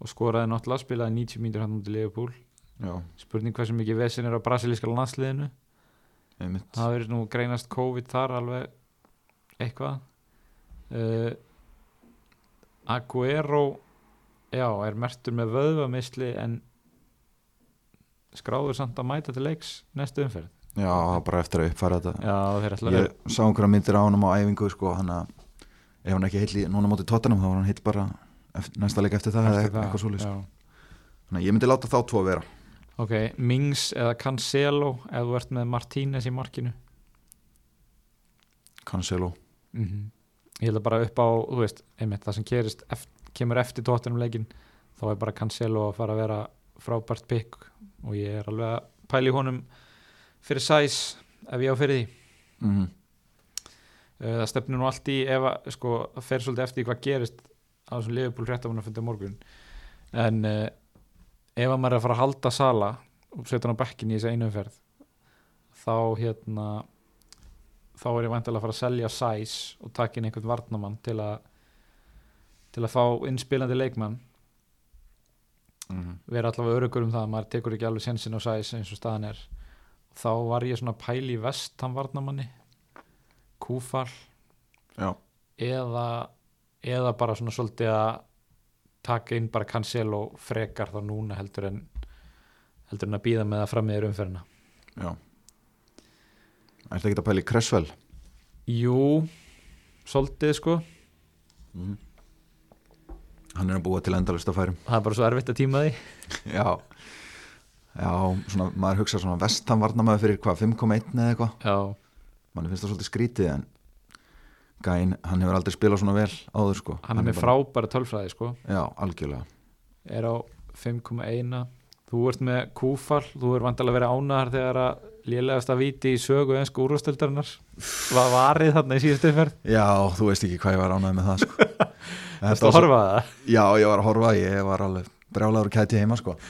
og skoraði náttúrulega spilaði 90 mínútur hann út í Liverpool. Já, spurning hversu mikið vesin er á brasilíska landsliðinu. Einmitt. Það verður nú greinast COVID þar alveg eitthvað. Uh, Aguero já, er mertur með vöðvamisli en skráður samt að mæta til leiks næstu umferð já, bara eftir að uppfæra þetta. Já, að ég sá einhverja myndir á honum á æfingu sko, hann að ef hann ekki heill í núna mótið tóttanum þá var hann heill bara eftir, næsta leik eftir það eða Eftir það, eitthvað já. þannig að ég myndi láta þá tvo vera. Ok, Mings eða Cancelo ef þú ert með Martínez í markinu. Cancelo. Mm ég held að bara upp á þú veist, einmitt það sem kerist eft, kemur eftir tóttunum leikin þá er bara Cancelo að fara að vera frábært pikk og ég er alveg að pæli honum fyrir sæs ef ég á fyrir því. Mm -hmm. Það stefnir nú allt í ef að sko, fer svolítið eftir hvað gerist á þessum liðbúl hréttamann að funda morgun. En uh, ef að maður er að fara að halda sala og setja hann á bekkin í þessu einu umferð þá hérna þá er ég vantilega að fara að selja sæs og taka inn einhvern varnamann til að til að fá innspilandi leikmann. Vera allavega örugur um það að maður tekur ekki alveg sensin á sæs eins og staðan er þá var ég svona pæli í vestam varnamanni kúfall eða, eða bara svona svolítið að taka inn bara Cancelo frekar þá núna heldur en heldur en að býða með það fram meður umferðina. Já. Ertu ekki að pæla í Cresswell? Jú, svolítið sko. Mm. Hann er að búa til endalist að færum. Það er bara svo erfitt að tíma því. Já Já, svona, maður hugsa svona vestan varnamaður fyrir hvað, 5,1 eða eitthvað? Manni finnst það svolítið skrítið en Gæinn, hann hefur aldrei spilað svona vel áður sko. Hann er með bara- frábæra tölfræði sko. Já, algjörlega. Er á 5,1 þú ert með kúfall þú er vantilega að vera ánæðar þegar að lélegast að víti í sögu ensku úrvastildarinnar var varið þarna í síðustu umferð. Já, þú veist ekki hvað ég var ánægð með það sko. Þú veist að horfa að það? Já, ég var að horfa, ég var alveg brjálagur kæti heima sko. <laughs>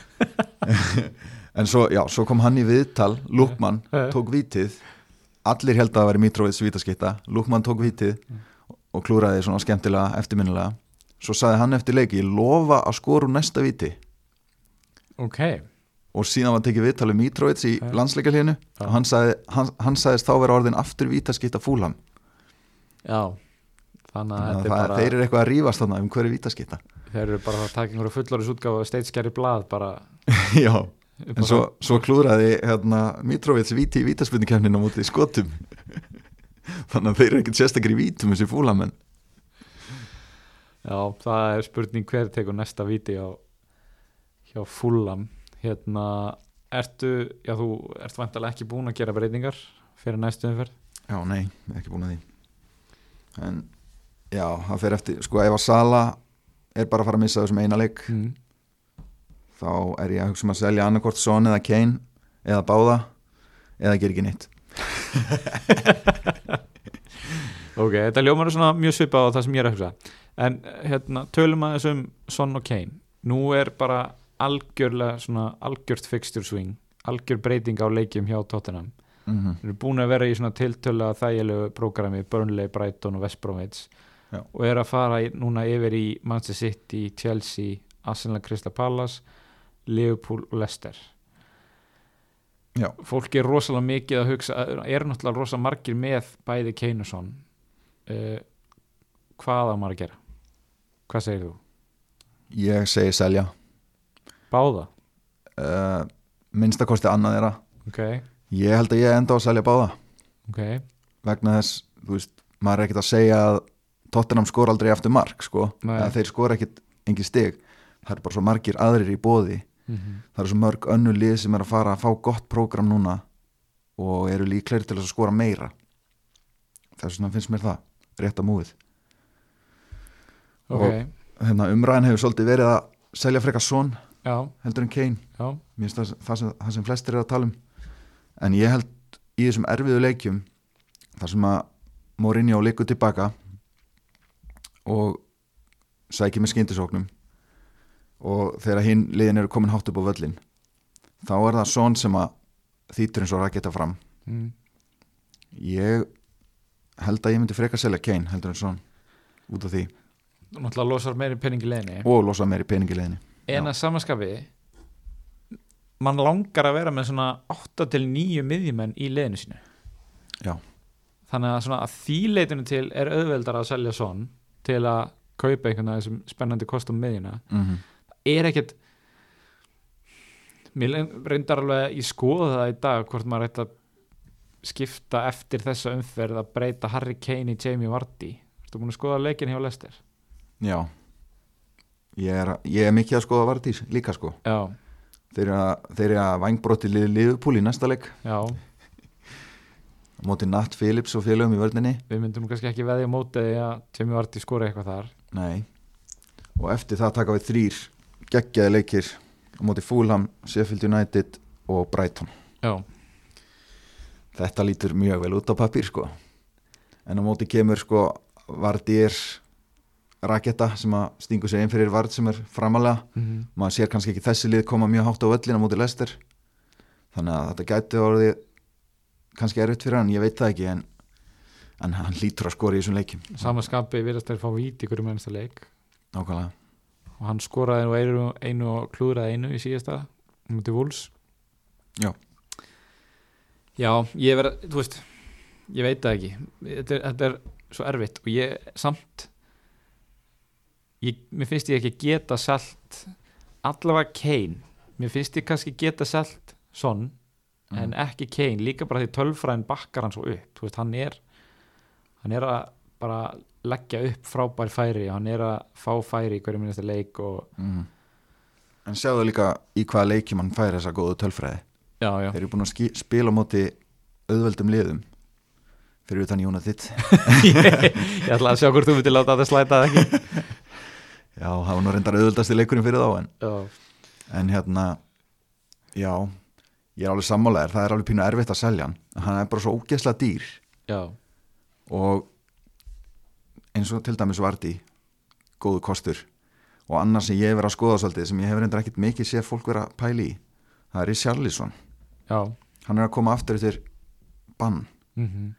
En svo, já, svo kom hann í viðtal Lúkmann tók vítið. Allir held að það væri Mitrovic vítaskitta Lúkmann tók vítið og klúraði svona skemmtilega eftirminnilega. Svo saði hann eftir leiki, ég lofa að skora úr næsta víti. Ok, og síðan var tekið viðtal um Mitrovic í landsleikarlínu Já. og hann, sagði, hann, hann sagðist þá vera orðin aftur vítaskitta fúlam já. Þannig að Þannig að er bara þeir eru eitthvað að þarna um hverju vítaskitta þeir eru bara að taka einhverju fullorðis útgáfa steitskjari blað bara <laughs> Já, en svo, svo klúraði hérna, Mitrovic víti í vítaspundikefninu á móti í skotum. <laughs> Þannig að þeir eru ekkert sérstakir í vítum þessi fúlamenn. Já, það er spurning hver tekur næsta víti á hjá Fulham. Hérna, ertu já, þú ert vantalega ekki búin að gera breytingar fyrir næstu umferð? Já, nei, ekki búin að því. En já, það fer eftir sko ef að Sala er bara að fara að missa þessum eina leik. Mm. þá er ég að hugsa um að selja annarkort Son eða Kane eða báða eða gera ekki neitt. <laughs> Ok, þetta ljómar er svona mjög svipað á það sem ég er að hugsa. En hérna, tölum að þessum Son og Kane. Nú er bara algjörlega svona algjört fixture swing algjör breyting á leikjum hjá Tottenham. Mm -hmm. Þeir eru búin að vera í svona tiltölu þægilegu prógrami Burnley, Brighton og West Bromwich Já. og er að fara núna yfir í Manchester City, Chelsea Arsenal, Crystal Palace Liverpool og Leicester Já. fólk er rosalega mikið að hugsa er náttúrulega rosalega margir með bæði Kane og Son uh, hvað á maður að gera hvað segir þú? Ég segi selja Báða? uh, minnstakosti annað þeirra Ok, ég held að ég enda á að selja báða ok vegna þess, þú veist, maður er ekkert að segja að Tottenham skor aldrei eftir mark sko, þeir skor ekkert engin stig, það er bara svo margir aðrir í bóði, mm -hmm. það eru svo mörg önnu lið sem er að fara að fá gott prógram núna og eru líklegir til að skora meira. Þess vegna finnst mér það rétt að múið. Ok, Og- hérna, umræðin hefur svolítið verið að selja frekar já, heldur en Kane. Já. Mér finnst það, það, sem, það sem flestir eru að tala um. En ég held í þessum erfiðu leikjum þar sem að Mourinho leikur tilbaka og sækir með skyndisóknum. Og þegar hinn liðin eru komin hátt upp á völlin þá er það svon sem að þýtur eins og að geta fram. Mm. ég held að ég myndi freka selja Kane heldur en svon út af því. Náttúrulega losar meiri penning í leginni og losa meiri peningi liðinni en að samanskapi mann langar að vera með svona 8 til 9 miðjumenn í liðinu sínu. Já. þannig að, svona að því leitinu til er auðveldar að selja svon til að kaupa einhvern veginn sem spennandi kostum miðjuna. Mm -hmm. er ekkert mér reyndar alveg í skoða það í dag hvort maður ætti að skipta eftir þessa umferð að breyta Harry Kane í Jamie Vardy. Þú búin að skoða leikin hjá Lester Já. Ég er, ég er mikið að skoða Vardís líka sko. Já, þeir eru að, að vangbróti liði liðupúl í næsta leik. Já, móti Nat Phillips og félögum í vörninni. Við myndum kannski ekki veðja á móti að Jamie Vardy skora eitthvað þar. Nei. Og eftir það taka við þrýr geggjaði leikir móti Fulham, Sheffield United og Brighton. Já, þetta lítur mjög vel út á pappír sko. En á móti kemur sko Vardir raketta sem að stingu sig inn fyrir Vard sem er framalega mm maður sér kannski ekki þessi lið koma mjög hátt á öllin á móti Lester þannig að þetta gæti orðið kannski erfitt fyrir hann, ég veit það ekki en, en hann lítur að skora í þessum leikjum. Sama skapi virðast þeir fá vít í hverju mennsta leik. Nákvæmlega, og hann skoraði nú einu, einu og klúðraði einu í síðasta mútið Vúls Já. Já, ég verð, þú veist ég veit það ekki. Þetta er, þetta er svo erfitt og ég samt ég, mér finnst ég ekki geta selt allavega Kane mér finnst ég kannski geta selt Son en ekki Kane, líka bara því tölfræðin bakkar hann svo upp. Þú veist, hann er hann er að bara leggja upp frábær færi og hann er að fá færi í hverju minnasta leik og mm. en sjáðu líka í hvaða leikjum hann fær þessa góðu tölfræði. Já, já, þeir eru búin að spila á móti auðveldum liðum. Fyrir utan Jónatitt ég ætla að sjá hvort þú myndir láta þetta slæta eða ekki. <laughs> Já, það var nú reyndar auðveldasti leikurinn fyrir þá en, já, en hérna já, ég er alveg sammálaðir það er alveg pínu erfitt að selja hann. Hann er bara svo ógeðslega dýr. Já, og eins og til dæmis Vardi góðu kostur. Og annars sem ég hef verið að skoða svolítið sem ég hef reyndar ekkit mikið séð fólk vera pæli í það er Richarlison, já. Hann er að koma aftur eftir bann. Mm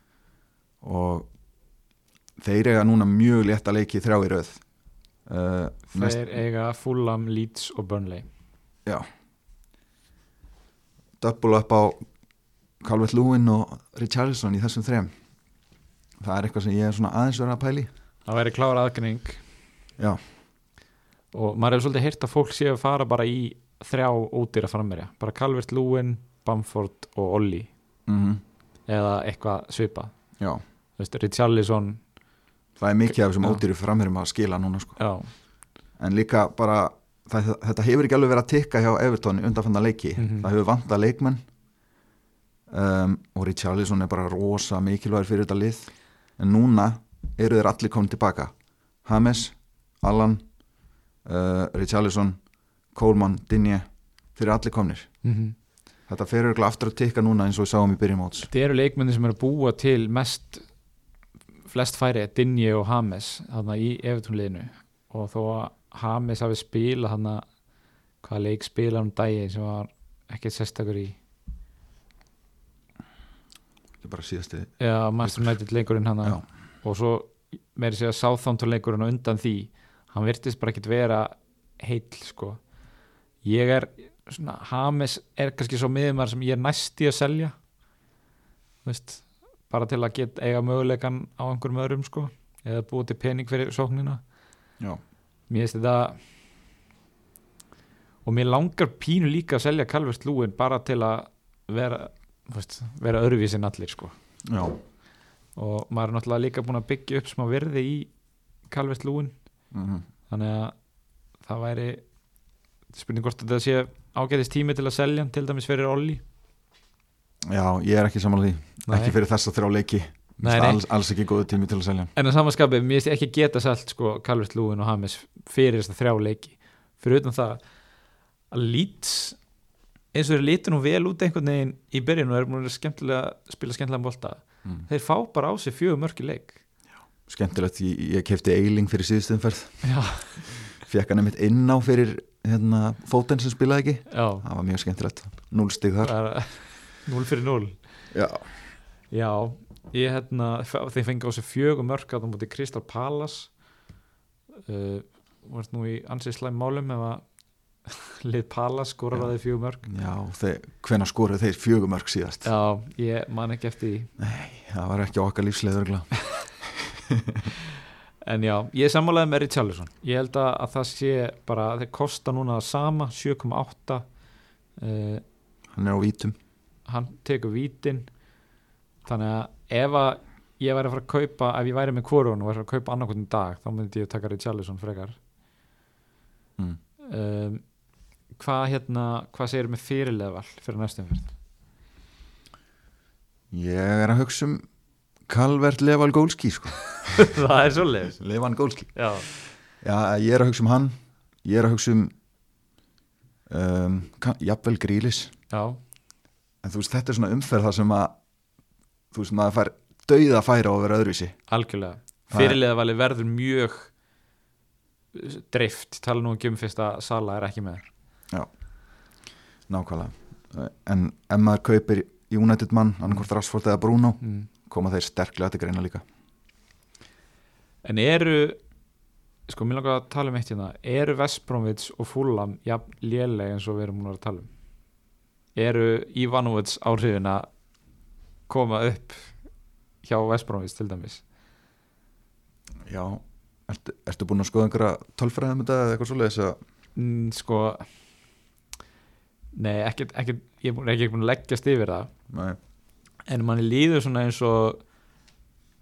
og þeir eiga núna mjög létt að leiki þrjá í röð. Uh, þeir eiga Fulham, Leeds og Burnley. Já double up á Calvert Lewin og Richarlison í þessum þrem. Það er eitthvað sem ég er svona aðeins verið að pæli það væri klára aðgrinning já, og maður hefur svolítið heyrt að fólk séu að fara bara í þrjá ódýra frammerja bara Calvert Lúin, Bamford og Olli. Mm eða eitthvað svipa já. Richarlison. Það er mikið af þessum Já. ódýru framherjum að skila núna sko. en líka bara það, þetta hefur ekki alveg verið að tikka hjá Everton í undanfanna leiki, Mhm. það hefur vantað leikmenn. Um, og Richarlison er bara rosa mikilvægur fyrir þetta lið. En núna eru þeir allir komin tilbaka. James, Allan uh, Richarlison Coleman, Dinje þeir eru allir komnir. Mm þetta fer örgulega aftur að tikka núna eins og við sáum í byrjum móts. Þetta eru leikmenni sem eru að búa til mest flest færi, Dinje og Hames þarna í Evertónliðinu og þó að Hames hafi spila þarna hvaða leik spila um daginn sem var ekkert sérstakur í? Þetta er bara síðasti Já, Master United leikurinn hann og svo meiri segja Southampton leikurinn og undan því hann virtist bara ekkit vera heill sko. Ég er svona, Hames er kannski svo miðumar sem ég er næst í að selja veist, bara til að geta eiga möguleikan á einhverjum öðrum sko eða búið til pening fyrir sóknina. Já. Mér finnst þetta og mér langar pínu líka að selja Calvert Lúin bara til að vera, veist, vera öðruvísin allir sko. Já. og maður er náttúrulega líka búin að byggja upp smá virði í Calvert Lúin Mm þannig að það væri spurning hvort þetta sé ágæðist tími til að selja til dæmis fyrir Olli. Já, ég er ekki samanlega því. Nei. ekki fyrir þessa þrjá leiki Nei, nei. alls, alls ekki góðu tími til að selja. En að samanskapið, mér finnst ekki geta selt sko Calvert Lúin og Hames fyrir þess að þrjá leiki. Fyrir utan það að Leeds eins og þeir lítur nú vel út einhvern veginn í byrjun og er múin að spila skemmtilega bolta mm. þeir fá bara á sig fjögur mörk í leik. Skemmtilegt, ég, ég kefti eiling fyrir síðustumferð, já, fekk hann einmitt inn á fyrir hérna, fóten sem spilaði ekki. Já. Það var mjög skemmtilegt, núlstig þar. Það er 0 fyrir 0 já, já, ég hérna þeir fengi á sig fjögur mörk að það múti Kristal Palace. Uh, varst nú í ansið slæm málum ef að <laughs> lið Palace skoraði fjögur mörk. Já þeir, hvenær skoruðu þeir fjögumörk síðast? Já, ég man ekki eftir því. Það var ekki okkar lífsleður <laughs> En já, ég sammálaði með Richarlison. Ég held að, að það sé bara þeir kosta núna það sama 7,8 uh, hann er á vítum. hann tekur vítin. Þannig að ef að ég væri að fara að kaupa, ef ég væri með kvorun og væri að kaupa annarkvöldin dag, þá myndi ég taka Richarlison frekar. Mm. um, Hvað hérna hvað segir með fyrirleðval fyrir næstum fyrst? ég er að hugsa um Calvert Leval Gólski sko. <laughs> það er svoleiðis. Levan Gólski Já, já, ég er að hugsa um hann. Ég er að hugsa um um, jafnvel Grílis já, en þú veist, þetta er svona umferð þar sem að þú veist, maður fær dauða að færa að vera öðruvísi. Algjörlega. Það er- Fyrirleðvali verður mjög dreift, tala nú ekki um fyrst að Sala er ekki með. Nákvæmlega. En ef maður kaupir United mann annarkvort Rashford eða Bruno mm. koma þeir sterklega til greina líka. En eru sko, mér langar að tala um eitt hérna. Eru Vestbrómvits og Fulham jafn léleg eins og við erum múin að tala um? Eru Ivanovic áhrifin að koma upp hjá Vestbrómvits til dæmis? Já, ertu, ertu búin að skoða einhverja tölfræðum eða eitthvað svoleiðis að mm, sko nei, ekkert, ekkert ég er ekki búin að leggjast yfir það. Nei, en manni líður svona eins og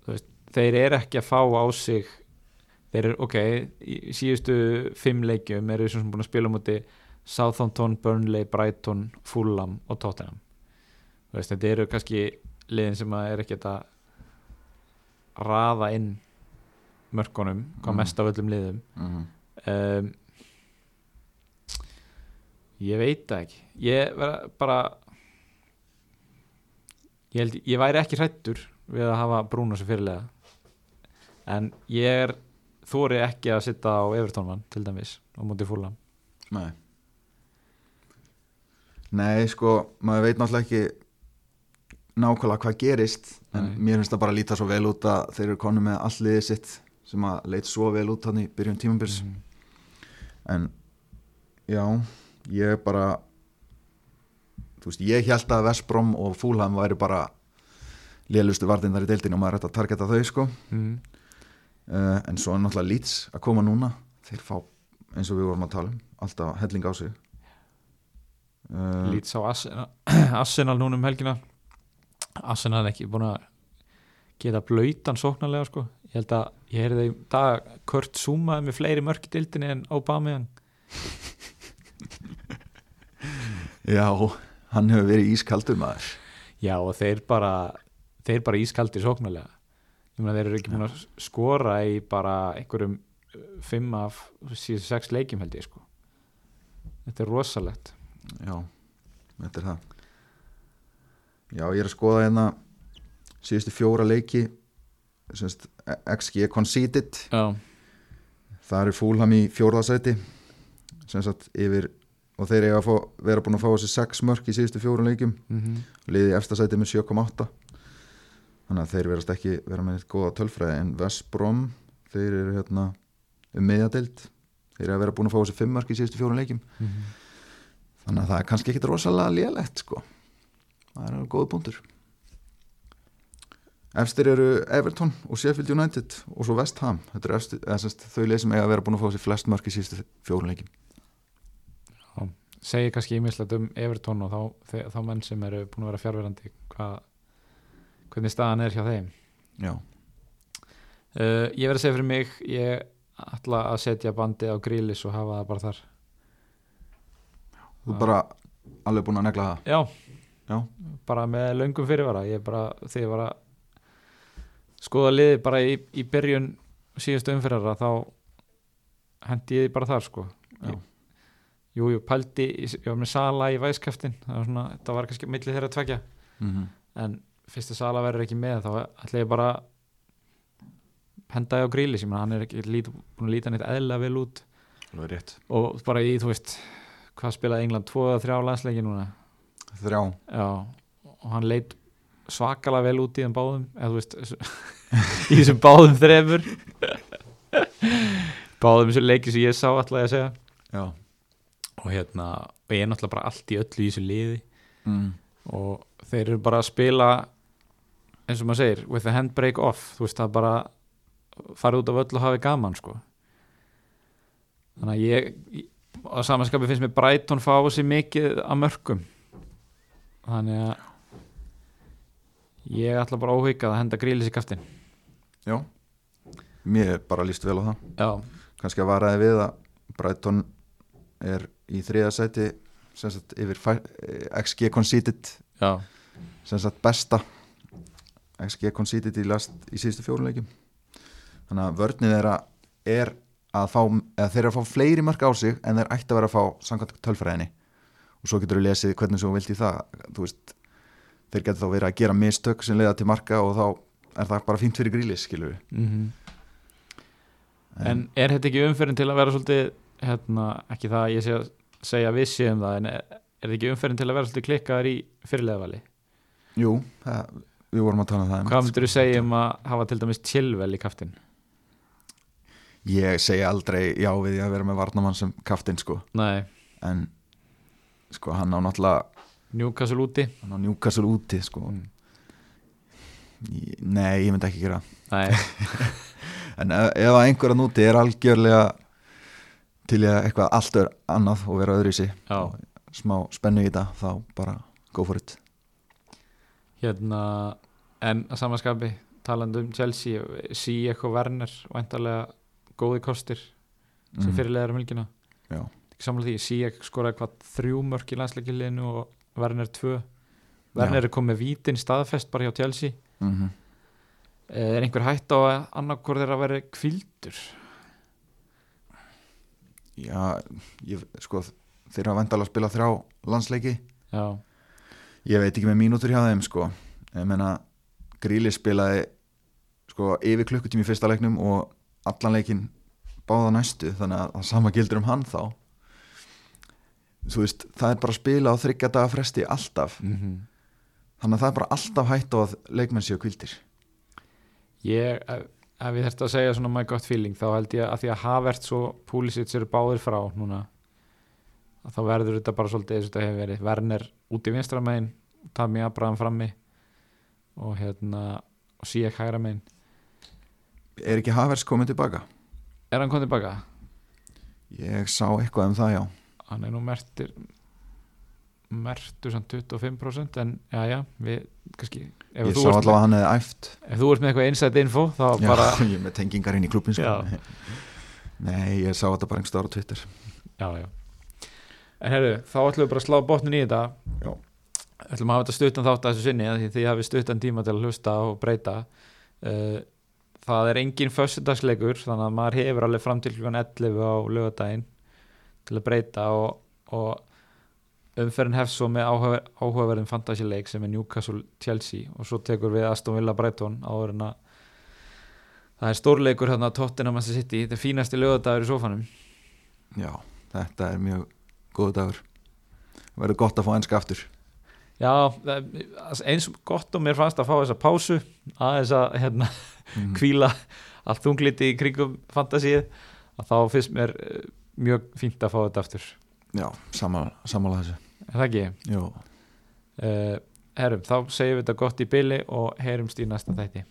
veist, þeir eru ekki að fá á sig þeir eru, ok, síðustu fimm leikjum eru þessum búin að spila á móti Southampton, Burnley, Brighton Fulham og Tottenham. Veist, þetta eru kannski liðin sem að er ekki að raða inn mörkunum, hvað Mm. mest af öllum liðum. Mm, um, ég veit það ekki. Ég vera bara ég held ég væri ekki hrættur við að hafa Bruno sem fyrirlega en ég er þóri ekki að sitta á Evertónmann til dæmis á móti fúla nei. Nei, sko, maður veit náttúrulega ekki nákvæmlega hvað gerist en Nei. mér finnst það bara að líta svo vel út að þeir eru konu með alliðið sitt sem að leit svo vel út hann í byrjun tímambils Mhm. en já, ég bara þú veist, ég held að Vestbrom og Fúlham væri bara lélustu vardindar í deildinu og maður hægt að targeta þau sko mm. uh, en svo er náttúrulega Leeds að koma núna þeir fá, eins og við vorum að tala um alltaf helling á sig uh, lít sá Arsenal, Arsenal núna um helgina Arsenal ekki búin að geta blöytan sóknarlega sko. Ég held að ég heyrði dag Kurt Zuma með fleiri mörk í dildinni en Aubameyang. Já, hann hefur verið ískaldur maður. Já og þeir bara þeir bara ískaldir sóknarlega. Ég meina þeir eru ekki búin að skora í bara einhverjum fimm af síðan sex leikjum held ég sko. Þetta er rosalegt. Já, þetta er það já, ég er að skoða hérna síðustu fjóra leiki semst, XG conceded Já, það er Fúlham í fjórðasæti yfir og þeir eiga að fá, vera búin að fá þessi 6 mörk í síðustu fjórum leikjum. Mm liði í efstasæti með 7,8 þannig að þeir verast ekki vera með eitt góða tölfræði en Vestbrom þeir eru hérna um miðjadeild. Þeir eru að vera búin að fá þessi 5 mörk í síðustu fjórum leikjum. Þannig að það er kannski ekkit rosalega lélegt sko það er góð búndur efstir eru Everton og Sheffield United og svo West Ham. Þetta eru efstir, eða, sest, þau leið sem eiga að vera búin að fá þessi flest mörk í síðustu fjórum leikjum. Segir kannski ímislegt um Everton og þá, þá menn sem eru búin að vera fjárverandi hvernig staðan er hjá þeim? Já, uh, ég verð að segja fyrir mig ég ætla að setja bandið á grílis og hafa það bara þar. Þú er bara alveg búin að negla það? Já, já, bara með löngum fyrirvara. Ég bara, þegar ég var að skoða liði bara í, í byrjun síðustu umfyrrara þá hendi ég því bara þar sko. Já. jú, jú, pældi ég var með Sala í væskaftin. Það var svona, þetta var kannski milli þeirra tvekja mm en fyrst að Sala verður ekki með þá ætla ég bara að henda ég á gríli. Sem hann er ekki lít, búin að líta neitt eðlilega vel út. Og bara í, þú veist hvað spilaði England, tvo eða þrjá landsleiki núna þrjá, já, og hann leit svakalega vel út í þeim báðum eða þú veist <laughs> í <laughs> þessum báðum þrefur báðum þessu leiki sem ég sá alltaf að segja. Já. Og hérna, og ég er náttúrulega bara allt í öllu í þessu liði. Mm. og þeir eru bara að spila eins og maður segir with the handbrake off, þú veist það bara fara út af öll og hafi gaman sko. Þannig að ég á samanskapi finnst mér Brighton fá sér mikið að mörgum þannig að ég ætla bara óhugað að henda grílis í kaftin já, mér er bara líst vel á það. Já, kannski að varaði við að Brighton er í þriða sæti sem sagt yfir eh, XG conceded já, sem sagt besta XG conceded í, í síðustu fjóruleikjum þannig að vörnið þeirra er að fá þeir eru að fá fleiri mörg á sig en þeir ætti að vera að fá samkvæmt tölfræðinni og svo getur þú lesið hvernig svo vilt í það þú veist, þeir getur þá verið að gera mistök sem leiða til marka og þá er það bara fínt fyrir grílis skilur við mhm En er þetta ekki umferðin til að vera svolítið hérna, ekki það að ég sé að segja vissi um það, en er, þetta ekki umferðin til að vera svolítið klikkaðar í fyrirleðavali? Jú, það, við vorum að tala um það. Hvað myndir þú segja um að hafa til dæmis chillvel í kaftin? Ég segi aldrei já við að vera með Varnamann sem kaftinn sko Nei, en sko hann á náttúrulega Newcastle úti. hann á Newcastle úti sko. Ég- Nei, ég myndi ekki gera það. <laughs> En ef, ef einhverja núti er algjörlega til ég eitthvað allt öðru annað og vera öðru í sig já, smá spennu í þetta þá bara go for it. Hérna en að samanskapi talandi um Chelsea sí eitthvað Werner væntalega góði kostir sem Mhm. fyrirleðar um helgina. Já. Ekki samlega því, sí skoraði hvað þrjú mörk í landsleikiliðinu og Werner tvö. Werner er komið vítin staðfest bara hjá Chelsea. Mm -hmm. er einhver hætt á að annarkor þeirra að vera kvildur Já, ég, sko þeir eru að vendala að spila þrjá landsleiki. Já, ég veit ekki með mínútur hjá þeim sko. Ég meina Gríli spilaði sko yfir klukkutími í fyrsta leiknum og allan leikin báða næstu þannig að það sama gildur um hann þá þú veist, það er bara að spila á þryggja daga fresti alltaf mm -hmm. þannig að það er bara alltaf hætt á að leikmenn séu kvildir ég ef, ég þurfti að segja svona my gut feeling þá held ég að því að Havertz og Pulisic eru báðir frá núna að þá verður þetta bara svolítið eins og þetta hefur verið Werner út í vinstra megin Tami Abraham frammi og hérna og Sijek hægra megin er ekki Havers komið tilbaka? er hann komið tilbaka? ég sá eitthvað um það já hann er nú mertur mertur samt 25% en já já, við kannski ég sá allavega að hann hefði æft. ef þú ert með eitthvað inside info þá já, bara, <laughs> ég er með tengingar inn í klubin sko. <laughs> Nei, ég sá þetta bara einhver á Twitter. Já já. En herru, þá ætlum við bara að slá botnin í þetta. Já. ætlum að hafa þetta stuttan þátt að þessu sinni af því þið hafið stuttan tíma til að hlusta og breyta. Uh, það er engin föstudagsleikur þannig að maður hefur alveg fram til klukkan 11 á lögadaginn til að breyta og, og umferðin hefst svo með áhuga, áhugaverðin fantasy-leik sem er Newcastle Chelsea og svo tekur við Aston Villa Brighton áður en að það er stórleikur hérna Tottenham Manchester City, þetta er fínasti lögadagur í sofanum já, þetta er mjög góðu dagur. Verður gott að fá ennska aftur. Já, það- eins gott og mér fannst að fá þessa pásu að hérna, <laughs> mm. kvíla allt þungliti í kringum fantasíð að þá finnst mér eh, mjög fínt að fá þetta aftur já, sammála þessu það ekki? Jú. Uh, herrum, þá segjum við þetta gott í byli og heyrumst í næsta þætti